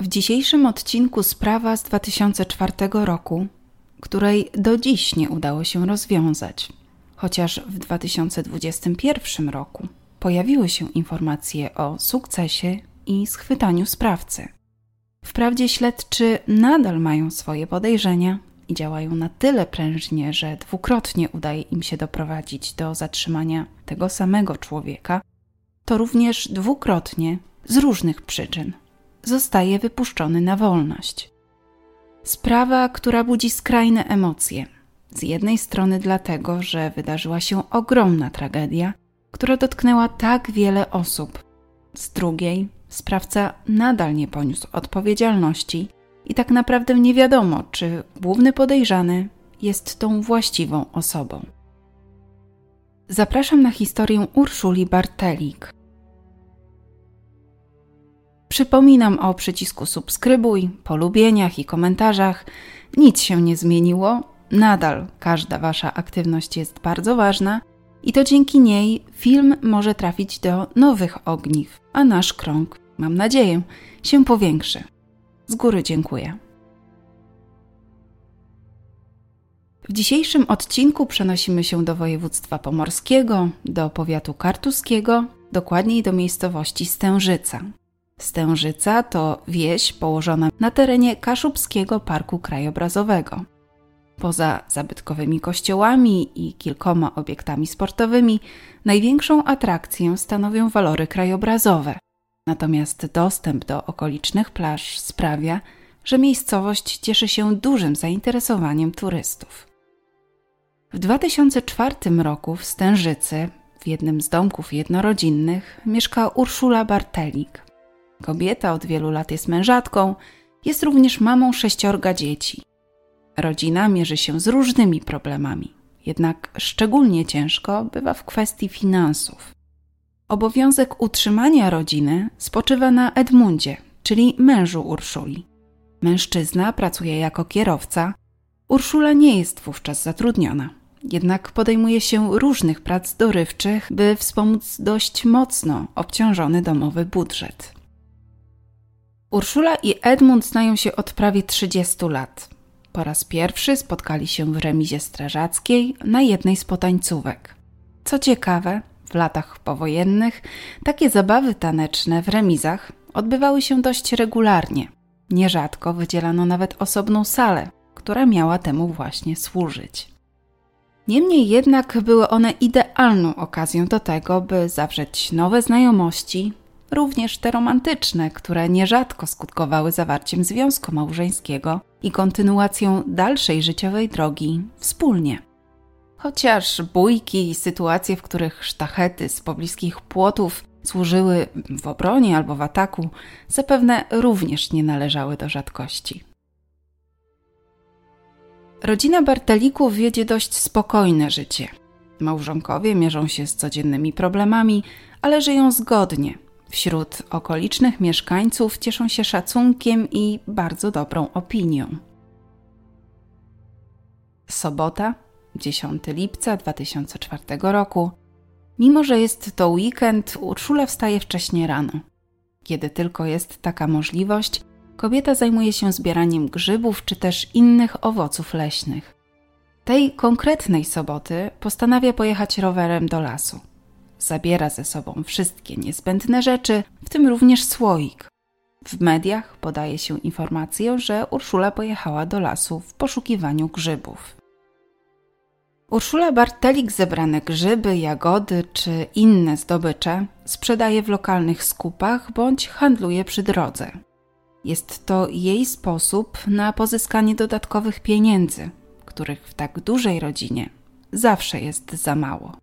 W dzisiejszym odcinku sprawa z 2004 roku, której do dziś nie udało się rozwiązać, chociaż w 2021 roku pojawiły się informacje o sukcesie i schwytaniu sprawcy. Wprawdzie śledczy nadal mają swoje podejrzenia i działają na tyle prężnie, że dwukrotnie udaje im się doprowadzić do zatrzymania tego samego człowieka, to również dwukrotnie z różnych przyczyn zostaje wypuszczony na wolność. Sprawa, która budzi skrajne emocje. Z jednej strony dlatego, że wydarzyła się ogromna tragedia, która dotknęła tak wiele osób. Z drugiej, sprawca nadal nie poniósł odpowiedzialności i tak naprawdę nie wiadomo, czy główny podejrzany jest tą właściwą osobą. Zapraszam na historię Urszuli Bartelik, Przypominam o przycisku subskrybuj, polubieniach i komentarzach. Nic się nie zmieniło, nadal każda Wasza aktywność jest bardzo ważna i to dzięki niej film może trafić do nowych ogniw, a nasz krąg, mam nadzieję, się powiększy. Z góry dziękuję. W dzisiejszym odcinku przenosimy się do województwa pomorskiego, do powiatu kartuskiego, dokładniej do miejscowości Stężyca. Stężyca to wieś położona na terenie Kaszubskiego Parku Krajobrazowego. Poza zabytkowymi kościołami i kilkoma obiektami sportowymi, największą atrakcję stanowią walory krajobrazowe. Natomiast dostęp do okolicznych plaż sprawia, że miejscowość cieszy się dużym zainteresowaniem turystów. W 2004 roku w Stężycy, w jednym z domków jednorodzinnych, mieszka Urszula Bartelik, Kobieta od wielu lat jest mężatką, jest również mamą sześciorga dzieci. Rodzina mierzy się z różnymi problemami, jednak szczególnie ciężko bywa w kwestii finansów. Obowiązek utrzymania rodziny spoczywa na Edmundzie, czyli mężu Urszuli. Mężczyzna pracuje jako kierowca, Urszula nie jest wówczas zatrudniona, jednak podejmuje się różnych prac dorywczych, by wspomóc dość mocno obciążony domowy budżet. Urszula i Edmund znają się od prawie 30 lat. Po raz pierwszy spotkali się w remizie strażackiej na jednej z potańcówek. Co ciekawe, w latach powojennych takie zabawy taneczne w remizach odbywały się dość regularnie. Nierzadko wydzielano nawet osobną salę, która miała temu właśnie służyć. Niemniej jednak były one idealną okazją do tego, by zawrzeć nowe znajomości, również te romantyczne, które nierzadko skutkowały zawarciem związku małżeńskiego i kontynuacją dalszej życiowej drogi wspólnie. Chociaż bójki i sytuacje, w których sztachety z pobliskich płotów służyły w obronie albo w ataku, zapewne również nie należały do rzadkości. Rodzina Bartelików wiedzie dość spokojne życie. Małżonkowie mierzą się z codziennymi problemami, ale żyją zgodnie, Wśród okolicznych mieszkańców cieszą się szacunkiem i bardzo dobrą opinią. Sobota, 10 lipca 2004 roku. Mimo, że jest to weekend, Urszula wstaje wcześnie rano. Kiedy tylko jest taka możliwość, kobieta zajmuje się zbieraniem grzybów czy też innych owoców leśnych. Tej konkretnej soboty postanawia pojechać rowerem do lasu. Zabiera ze sobą wszystkie niezbędne rzeczy, w tym również słoik. W mediach podaje się informację, że Urszula pojechała do lasu w poszukiwaniu grzybów. Urszula Bartelik zebrane grzyby, jagody czy inne zdobycze sprzedaje w lokalnych skupach bądź handluje przy drodze. Jest to jej sposób na pozyskanie dodatkowych pieniędzy, których w tak dużej rodzinie zawsze jest za mało.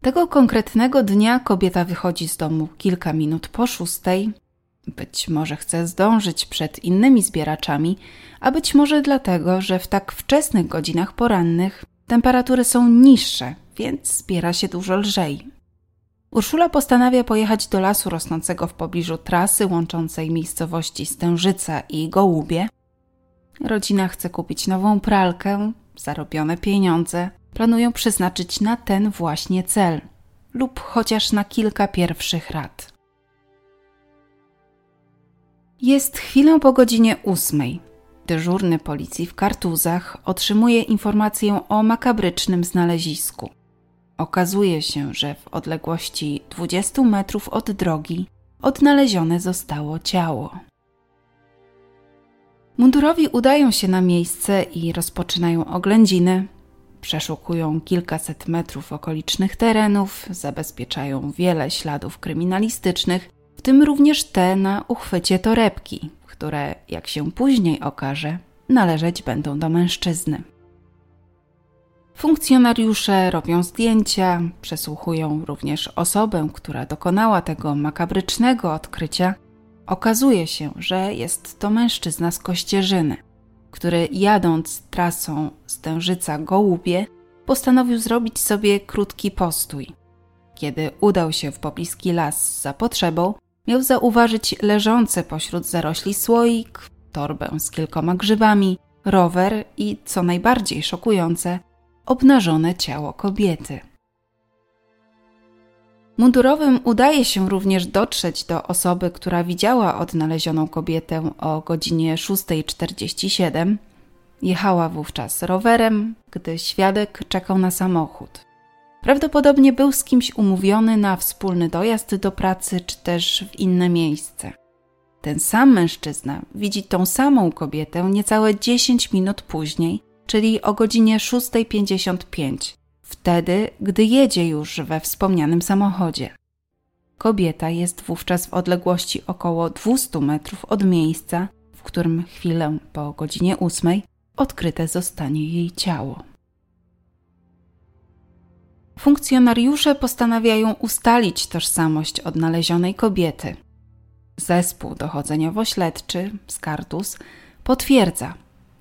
Tego konkretnego dnia kobieta wychodzi z domu kilka minut po szóstej. Być może chce zdążyć przed innymi zbieraczami, a być może dlatego, że w tak wczesnych godzinach porannych temperatury są niższe, więc zbiera się dużo lżej. Urszula postanawia pojechać do lasu rosnącego w pobliżu trasy łączącej miejscowości Stężyca i Gołubie. Rodzina chce kupić nową pralkę, zarobione pieniądze planują przeznaczyć na ten właśnie cel lub chociaż na kilka pierwszych rat. Jest chwilę po godzinie ósmej. Dyżurny policji w Kartuzach otrzymuje informację o makabrycznym znalezisku. Okazuje się, że w odległości 20 metrów od drogi odnalezione zostało ciało. Mundurowi udają się na miejsce i rozpoczynają oględziny. Przeszukują kilkaset metrów okolicznych terenów, zabezpieczają wiele śladów kryminalistycznych, w tym również te na uchwycie torebki, które, jak się później okaże, należeć będą do mężczyzny. Funkcjonariusze robią zdjęcia, przesłuchują również osobę, która dokonała tego makabrycznego odkrycia. Okazuje się, że jest to mężczyzna z Kościerzyny, który jadąc trasą Stężyca-Gołubie postanowił zrobić sobie krótki postój. Kiedy udał się w pobliski las za potrzebą, miał zauważyć leżące pośród zarośli słoik, torbę z kilkoma grzybami, rower i, co najbardziej szokujące, obnażone ciało kobiety. Mundurowym udaje się również dotrzeć do osoby, która widziała odnalezioną kobietę o godzinie 6.47. Jechała wówczas rowerem, gdy świadek czekał na samochód. Prawdopodobnie był z kimś umówiony na wspólny dojazd do pracy czy też w inne miejsce. Ten sam mężczyzna widzi tą samą kobietę niecałe 10 minut później, czyli o godzinie 6.55, wtedy, gdy jedzie już we wspomnianym samochodzie. Kobieta jest wówczas w odległości około 200 metrów od miejsca, w którym chwilę po godzinie 8 odkryte zostanie jej ciało. Funkcjonariusze postanawiają ustalić tożsamość odnalezionej kobiety. Zespół dochodzeniowo-śledczy Skartus potwierdza,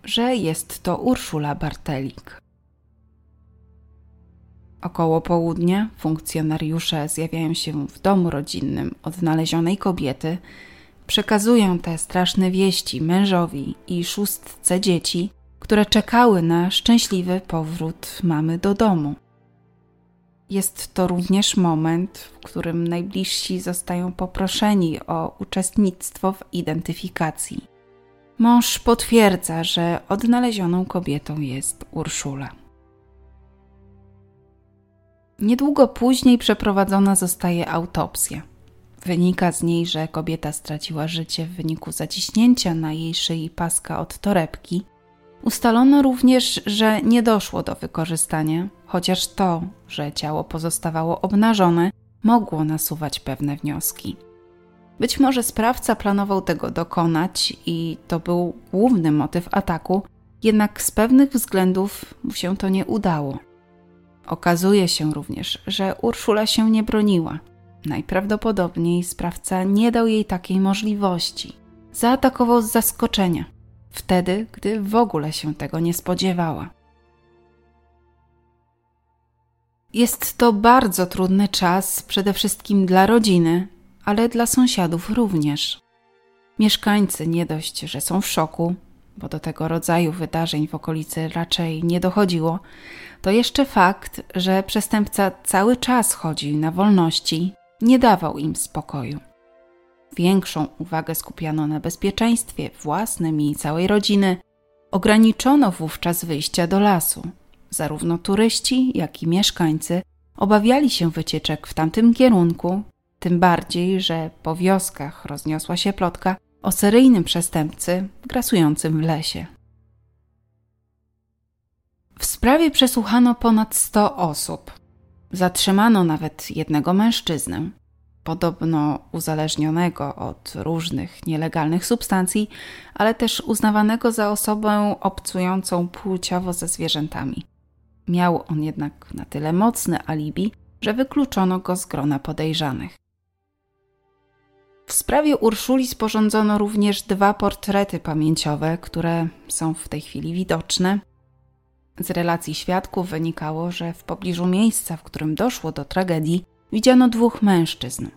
że jest to Urszula Bartelik. Około południa funkcjonariusze zjawiają się w domu rodzinnym odnalezionej kobiety, przekazują te straszne wieści mężowi i szóstce dzieci, które czekały na szczęśliwy powrót mamy do domu. Jest to również moment, w którym najbliżsi zostają poproszeni o uczestnictwo w identyfikacji. Mąż potwierdza, że odnalezioną kobietą jest Urszula. Niedługo później przeprowadzona zostaje autopsja. Wynika z niej, że kobieta straciła życie w wyniku zaciśnięcia na jej szyi paska od torebki. Ustalono również, że nie doszło do wykorzystania, chociaż to, że ciało pozostawało obnażone, mogło nasuwać pewne wnioski. Być może sprawca planował tego dokonać i to był główny motyw ataku, jednak z pewnych względów mu się to nie udało. Okazuje się również, że Urszula się nie broniła. Najprawdopodobniej sprawca nie dał jej takiej możliwości. Zaatakował z zaskoczenia, wtedy, gdy w ogóle się tego nie spodziewała. Jest to bardzo trudny czas, przede wszystkim dla rodziny, ale dla sąsiadów również. Mieszkańcy nie dość, że są w szoku, bo do tego rodzaju wydarzeń w okolicy raczej nie dochodziło, to jeszcze fakt, że przestępca cały czas chodził na wolności, nie dawał im spokoju. Większą uwagę skupiano na bezpieczeństwie własnym i całej rodziny. Ograniczono wówczas wyjścia do lasu. Zarówno turyści, jak i mieszkańcy obawiali się wycieczek w tamtym kierunku, tym bardziej, że po wioskach rozniosła się plotka o seryjnym przestępcy grasującym w lesie. W sprawie przesłuchano ponad 100 osób. Zatrzymano nawet jednego mężczyznę, podobno uzależnionego od różnych nielegalnych substancji, ale też uznawanego za osobę obcującą płciowo ze zwierzętami. Miał on jednak na tyle mocne alibi, że wykluczono go z grona podejrzanych. W sprawie Urszuli sporządzono również dwa portrety pamięciowe, które są w tej chwili widoczne. Z relacji świadków wynikało, że w pobliżu miejsca, w którym doszło do tragedii, widziano dwóch mężczyzn.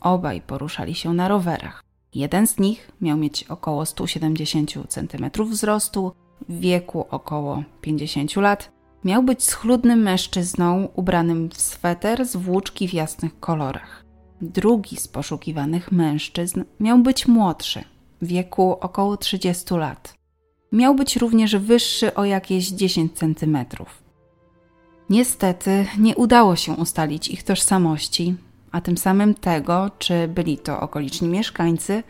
Obaj poruszali się na rowerach. Jeden z nich miał mieć około 170 cm wzrostu, w wieku około 50 lat. Miał być schludnym mężczyzną ubranym w sweter z włóczki w jasnych kolorach. Drugi z poszukiwanych mężczyzn miał być młodszy, w wieku około 30 lat. Miał być również wyższy o jakieś 10 centymetrów. Niestety nie udało się ustalić ich tożsamości, a tym samym tego, czy byli to okoliczni mieszkańcy,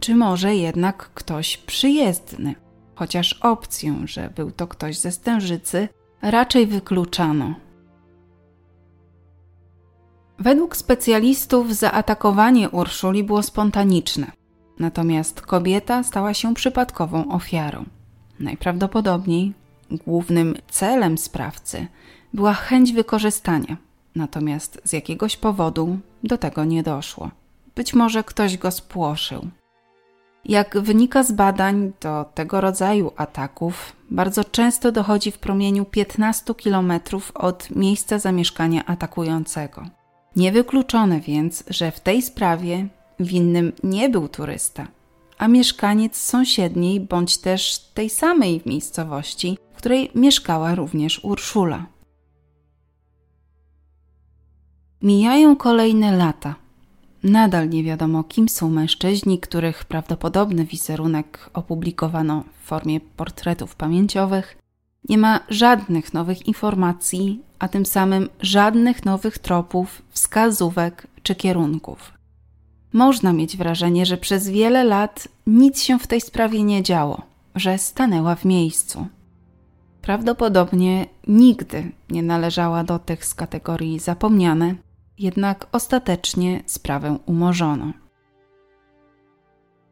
czy może jednak ktoś przyjezdny. Chociaż opcję, że był to ktoś ze Stężycy, raczej wykluczano. Według specjalistów zaatakowanie Urszuli było spontaniczne, natomiast kobieta stała się przypadkową ofiarą. Najprawdopodobniej głównym celem sprawcy była chęć wykorzystania, natomiast z jakiegoś powodu do tego nie doszło. Być może ktoś go spłoszył. Jak wynika z badań, do tego rodzaju ataków bardzo często dochodzi w promieniu 15 km od miejsca zamieszkania atakującego. Niewykluczone więc, że w tej sprawie winnym nie był turysta, a mieszkaniec sąsiedniej bądź też tej samej miejscowości, w której mieszkała również Urszula. Mijają kolejne lata. Nadal nie wiadomo, kim są mężczyźni, których prawdopodobny wizerunek opublikowano w formie portretów pamięciowych. Nie ma żadnych nowych informacji, a tym samym żadnych nowych tropów, wskazówek czy kierunków. Można mieć wrażenie, że przez wiele lat nic się w tej sprawie nie działo, że stanęła w miejscu. Prawdopodobnie nigdy nie należała do tych z kategorii zapomniane, jednak ostatecznie sprawę umorzono.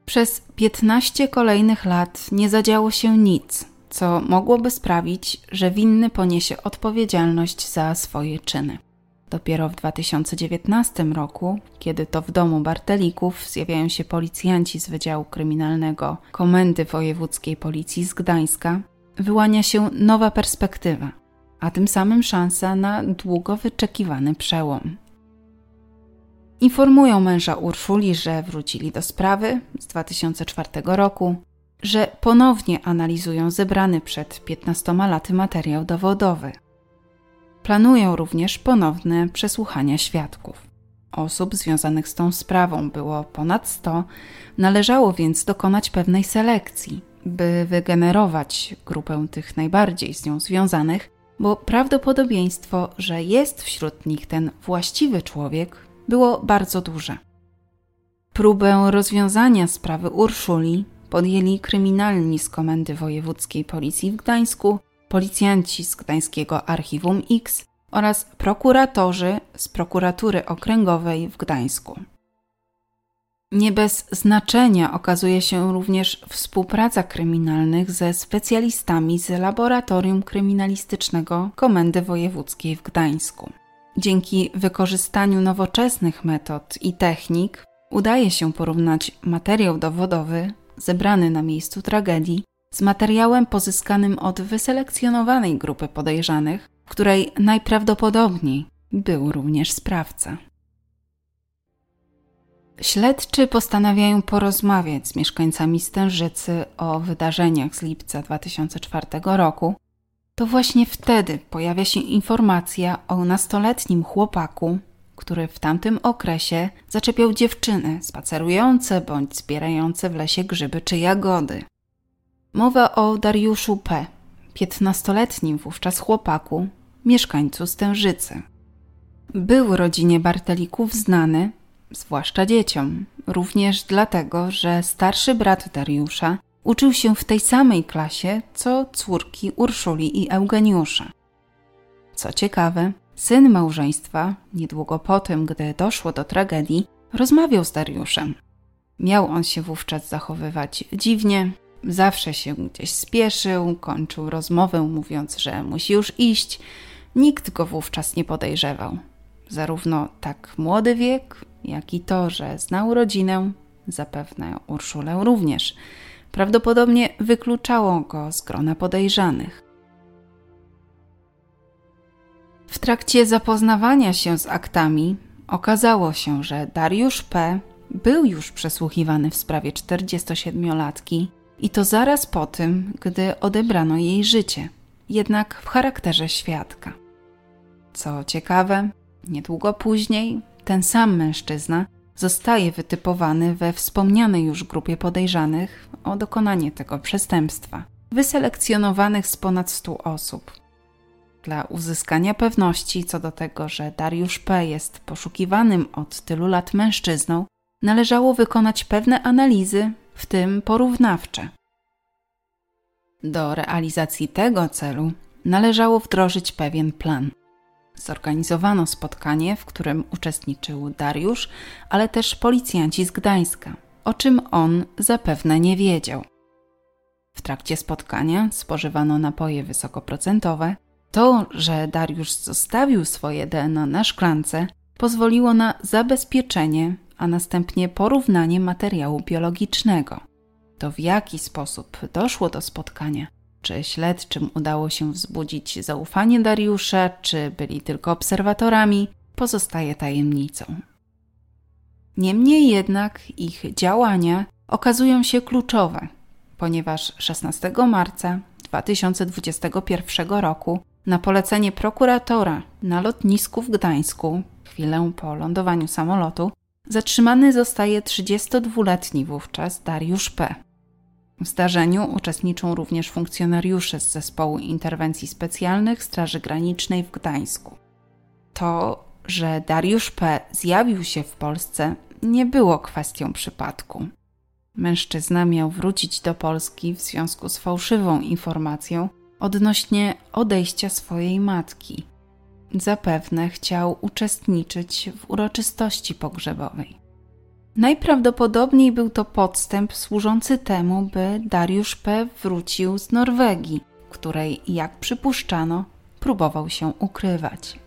Przez 15 kolejnych lat nie zadziało się nic, co mogłoby sprawić, że winny poniesie odpowiedzialność za swoje czyny. Dopiero w 2019 roku, kiedy to w domu Bartelików zjawiają się policjanci z Wydziału Kryminalnego Komendy Wojewódzkiej Policji z Gdańska, wyłania się nowa perspektywa, a tym samym szansa na długo wyczekiwany przełom. Informują męża Urszuli, że wrócili do sprawy z 2004 roku, że ponownie analizują zebrany przed 15 laty materiał dowodowy. Planują również ponowne przesłuchania świadków. Osób związanych z tą sprawą było ponad 100, należało więc dokonać pewnej selekcji, by wygenerować grupę tych najbardziej z nią związanych, bo prawdopodobieństwo, że jest wśród nich ten właściwy człowiek, było bardzo duże. Próbę rozwiązania sprawy Urszuli podjęli kryminalni z Komendy Wojewódzkiej Policji w Gdańsku, policjanci z Gdańskiego Archiwum X oraz prokuratorzy z Prokuratury Okręgowej w Gdańsku. Nie bez znaczenia okazuje się również współpraca kryminalnych ze specjalistami z Laboratorium Kryminalistycznego Komendy Wojewódzkiej w Gdańsku. Dzięki wykorzystaniu nowoczesnych metod i technik udaje się porównać materiał dowodowy zebrany na miejscu tragedii z materiałem pozyskanym od wyselekcjonowanej grupy podejrzanych, w której najprawdopodobniej był również sprawca. Śledczy postanawiają porozmawiać z mieszkańcami Stężycy o wydarzeniach z lipca 2004 roku to właśnie wtedy pojawia się informacja o nastoletnim chłopaku, który w tamtym okresie zaczepiał dziewczyny spacerujące bądź zbierające w lesie grzyby czy jagody. Mowa o Dariuszu P., piętnastoletnim wówczas chłopaku, mieszkańcu Stężycy. Był rodzinie Bartelików znany, zwłaszcza dzieciom, również dlatego, że starszy brat Dariusza Uczył się w tej samej klasie co córki Urszuli i Eugeniusza. Co ciekawe, syn małżeństwa, niedługo po tym, gdy doszło do tragedii, rozmawiał z Dariuszem. Miał on się wówczas zachowywać dziwnie, zawsze się gdzieś spieszył, kończył rozmowę mówiąc, że musi już iść. Nikt go wówczas nie podejrzewał. Zarówno tak młody wiek, jak i to, że znał rodzinę, zapewne Urszulę również – prawdopodobnie wykluczało go z grona podejrzanych. Trakcie zapoznawania się z aktami okazało się, że Dariusz P. był już przesłuchiwany w sprawie 47-latki i to zaraz po tym, gdy odebrano jej życie, jednak w charakterze świadka. Co ciekawe, niedługo później ten sam mężczyzna zostaje wytypowany we wspomnianej już grupie podejrzanych o dokonanie tego przestępstwa, wyselekcjonowanych z ponad 100 osób. Dla uzyskania pewności co do tego, że Dariusz P. jest poszukiwanym od tylu lat mężczyzną, należało wykonać pewne analizy, w tym porównawcze. Do realizacji tego celu należało wdrożyć pewien plan. Zorganizowano spotkanie, w którym uczestniczył Dariusz, ale też policjanci z Gdańska, o czym on zapewne nie wiedział. W trakcie spotkania spożywano napoje wysokoprocentowe. To, że Dariusz zostawił swoje DNA na szklance, pozwoliło na zabezpieczenie, a następnie porównanie materiału biologicznego. To w jaki sposób doszło do spotkania, czy śledczym udało się wzbudzić zaufanie Dariusza, czy byli tylko obserwatorami, pozostaje tajemnicą. Niemniej jednak ich działania okazują się kluczowe, ponieważ 16 marca 2021 roku na polecenie prokuratora na lotnisku w Gdańsku, chwilę po lądowaniu samolotu, zatrzymany zostaje 32-letni wówczas Dariusz P. W zdarzeniu uczestniczą również funkcjonariusze z Zespołu Interwencji Specjalnych Straży Granicznej w Gdańsku. To, że Dariusz P. zjawił się w Polsce, nie było kwestią przypadku. Mężczyzna miał wrócić do Polski w związku z fałszywą informacją odnośnie odejścia swojej matki. Zapewne chciał uczestniczyć w uroczystości pogrzebowej. Najprawdopodobniej był to podstęp służący temu, by Dariusz P. wrócił z Norwegii, której, jak przypuszczano, próbował się ukrywać.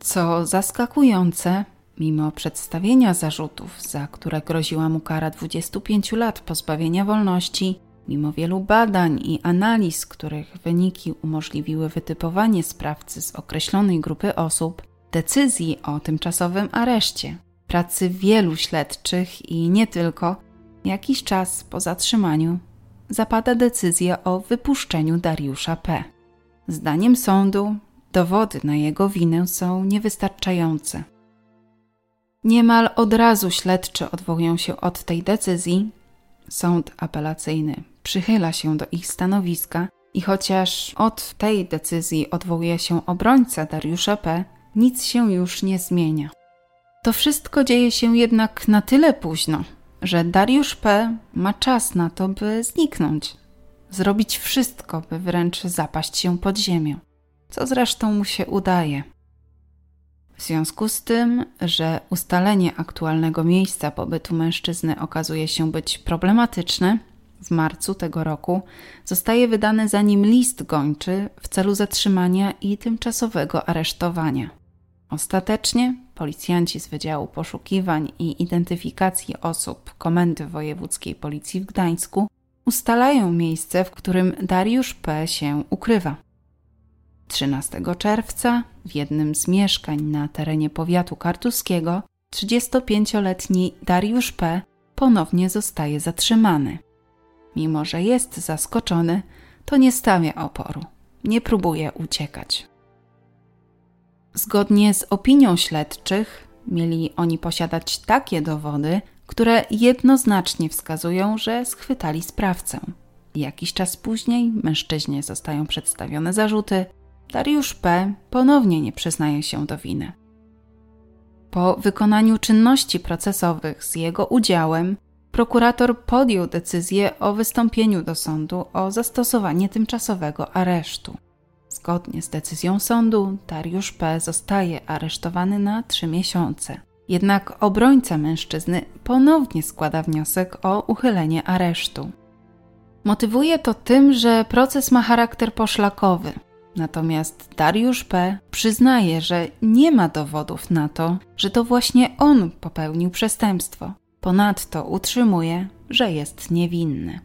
Co zaskakujące, mimo przedstawienia zarzutów, za które groziła mu kara 25 lat pozbawienia wolności, mimo wielu badań i analiz, których wyniki umożliwiły wytypowanie sprawcy z określonej grupy osób, decyzji o tymczasowym areszcie pracy wielu śledczych i nie tylko, jakiś czas po zatrzymaniu zapada decyzja o wypuszczeniu Dariusza P. Zdaniem sądu dowody na jego winę są niewystarczające. Niemal od razu śledczy odwołują się od tej decyzji. Sąd apelacyjny przychyla się do ich stanowiska i chociaż od tej decyzji odwołuje się obrońca Dariusza P., nic się już nie zmienia. To wszystko dzieje się jednak na tyle późno, że Dariusz P. ma czas na to, by zniknąć, zrobić wszystko, by wręcz zapaść się pod ziemię, co zresztą mu się udaje. W związku z tym, że ustalenie aktualnego miejsca pobytu mężczyzny okazuje się być problematyczne, w marcu tego roku zostaje wydany za nim list gończy w celu zatrzymania i tymczasowego aresztowania. Ostatecznie policjanci z Wydziału Poszukiwań i Identyfikacji Osób Komendy Wojewódzkiej Policji w Gdańsku ustalają miejsce, w którym Dariusz P. się ukrywa. 13 czerwca w jednym z mieszkań na terenie powiatu kartuskiego 35-letni Dariusz P. ponownie zostaje zatrzymany. Mimo, że jest zaskoczony, to nie stawia oporu, nie próbuje uciekać. Zgodnie z opinią śledczych, mieli oni posiadać takie dowody, które jednoznacznie wskazują, że schwytali sprawcę. Jakiś czas później mężczyźnie zostają przedstawione zarzuty. Dariusz P. ponownie nie przyznaje się do winy. Po wykonaniu czynności procesowych z jego udziałem, prokurator podjął decyzję o wystąpieniu do sądu o zastosowanie tymczasowego aresztu. Zgodnie z decyzją sądu, Dariusz P. zostaje aresztowany na trzy miesiące. Jednak obrońca mężczyzny ponownie składa wniosek o uchylenie aresztu. Motywuje to tym, że proces ma charakter poszlakowy. Natomiast Dariusz P. przyznaje, że nie ma dowodów na to, że to właśnie on popełnił przestępstwo. Ponadto utrzymuje, że jest niewinny.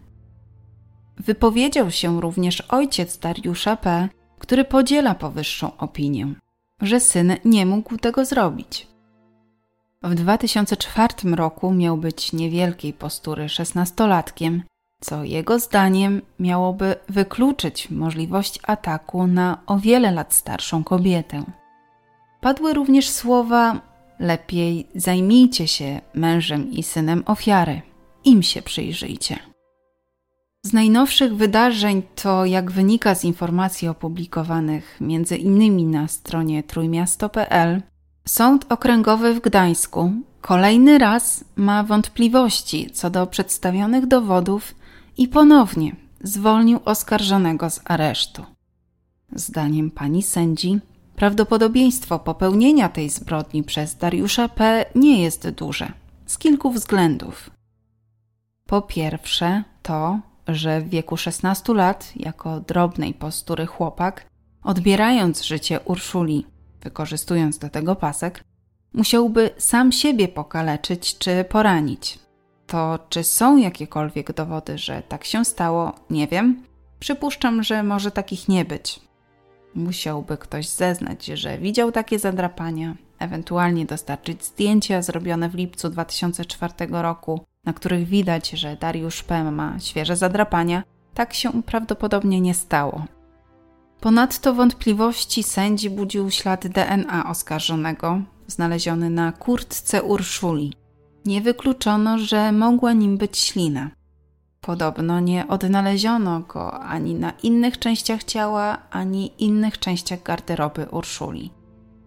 Wypowiedział się również ojciec Dariusza P., który podziela powyższą opinię, że syn nie mógł tego zrobić. W 2004 roku miał być niewielkiej postury szesnastolatkiem, co jego zdaniem miałoby wykluczyć możliwość ataku na o wiele lat starszą kobietę. Padły również słowa: Lepiej zajmijcie się mężem i synem ofiary. Im się przyjrzyjcie. Z najnowszych wydarzeń to, jak wynika z informacji opublikowanych między innymi na stronie trójmiasto.pl, Sąd Okręgowy w Gdańsku kolejny raz ma wątpliwości co do przedstawionych dowodów i ponownie zwolnił oskarżonego z aresztu. Zdaniem pani sędzi, prawdopodobieństwo popełnienia tej zbrodni przez Dariusza P. nie jest duże z kilku względów. Po pierwsze, to, że w wieku 16 lat, jako drobnej postury chłopak, odbierając życie Urszuli, wykorzystując do tego pasek, musiałby sam siebie pokaleczyć czy poranić. To czy są jakiekolwiek dowody, że tak się stało, nie wiem. Przypuszczam, że może takich nie być. Musiałby ktoś zeznać, że widział takie zadrapania, ewentualnie dostarczyć zdjęcia zrobione w lipcu 2004 roku, na których widać, że Dariusz P. ma świeże zadrapania. Tak się prawdopodobnie nie stało. Ponadto wątpliwości sędzi budził ślad DNA oskarżonego, znaleziony na kurtce Urszuli. Nie wykluczono, że mogła nim być ślina. Podobno nie odnaleziono go ani na innych częściach ciała, ani innych częściach garderoby Urszuli.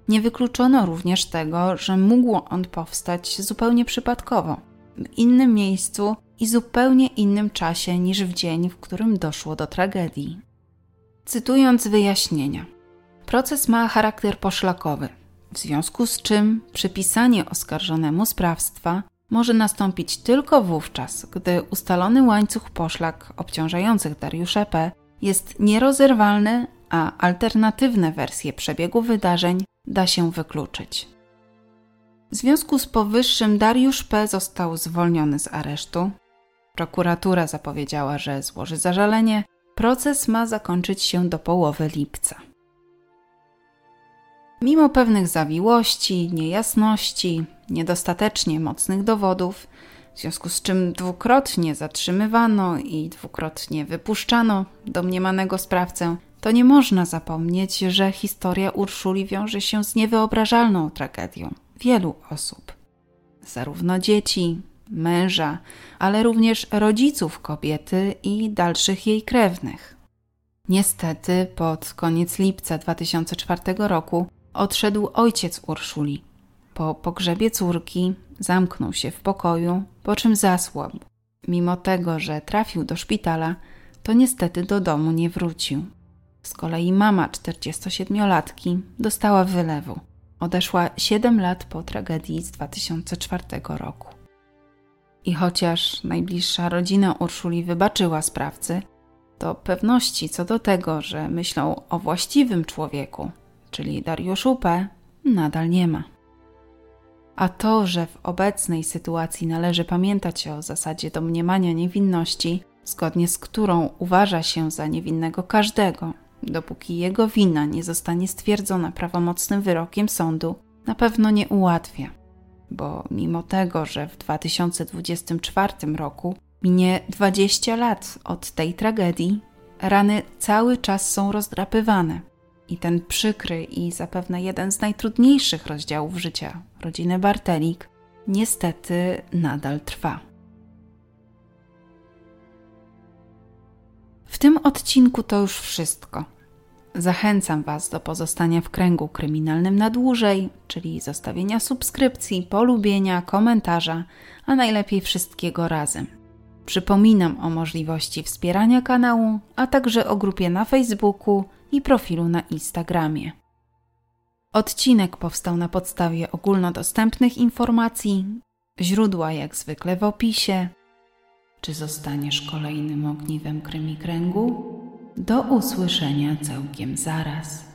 Nie wykluczono również tego, że mógł on powstać zupełnie przypadkowo, w innym miejscu i zupełnie innym czasie niż w dzień, w którym doszło do tragedii. Cytując wyjaśnienia, proces ma charakter poszlakowy, w związku z czym przypisanie oskarżonemu sprawstwa może nastąpić tylko wówczas, gdy ustalony łańcuch poszlak obciążających Dariusza P. jest nierozerwalny, a alternatywne wersje przebiegu wydarzeń da się wykluczyć. W związku z powyższym Dariusz P. został zwolniony z aresztu. Prokuratura zapowiedziała, że złoży zażalenie. Proces ma zakończyć się do połowy lipca. Mimo pewnych zawiłości, niejasności, niedostatecznie mocnych dowodów, w związku z czym dwukrotnie zatrzymywano i dwukrotnie wypuszczano domniemanego sprawcę, to nie można zapomnieć, że historia Urszuli wiąże się z niewyobrażalną tragedią wielu osób. Zarówno dzieci, męża, ale również rodziców kobiety i dalszych jej krewnych. Niestety, pod koniec lipca 2004 roku odszedł ojciec Urszuli. Po pogrzebie córki zamknął się w pokoju, po czym zasłabł. Mimo tego, że trafił do szpitala, to niestety do domu nie wrócił. Z kolei mama 47-latki dostała wylewu. Odeszła 7 lat po tragedii z 2004 roku. I chociaż najbliższa rodzina Urszuli wybaczyła sprawcy, to pewności co do tego, że myślą o właściwym człowieku, czyli Dariuszu P., nadal nie ma. A to, że w obecnej sytuacji należy pamiętać o zasadzie domniemania niewinności, zgodnie z którą uważa się za niewinnego każdego, dopóki jego wina nie zostanie stwierdzona prawomocnym wyrokiem sądu, na pewno nie ułatwia. Bo mimo tego, że w 2024 roku minie 20 lat od tej tragedii, rany cały czas są rozdrapywane. I ten przykry i zapewne jeden z najtrudniejszych rozdziałów życia rodziny Bartelik niestety nadal trwa. W tym odcinku to już wszystko. Zachęcam Was do pozostania w kręgu kryminalnym na dłużej, czyli zostawienia subskrypcji, polubienia, komentarza, a najlepiej wszystkiego razem. Przypominam o możliwości wspierania kanału, a także o grupie na Facebooku i profilu na Instagramie. Odcinek powstał na podstawie ogólnodostępnych informacji, źródła jak zwykle w opisie. Czy zostaniesz kolejnym ogniwem krymi kręgu? Do usłyszenia całkiem zaraz.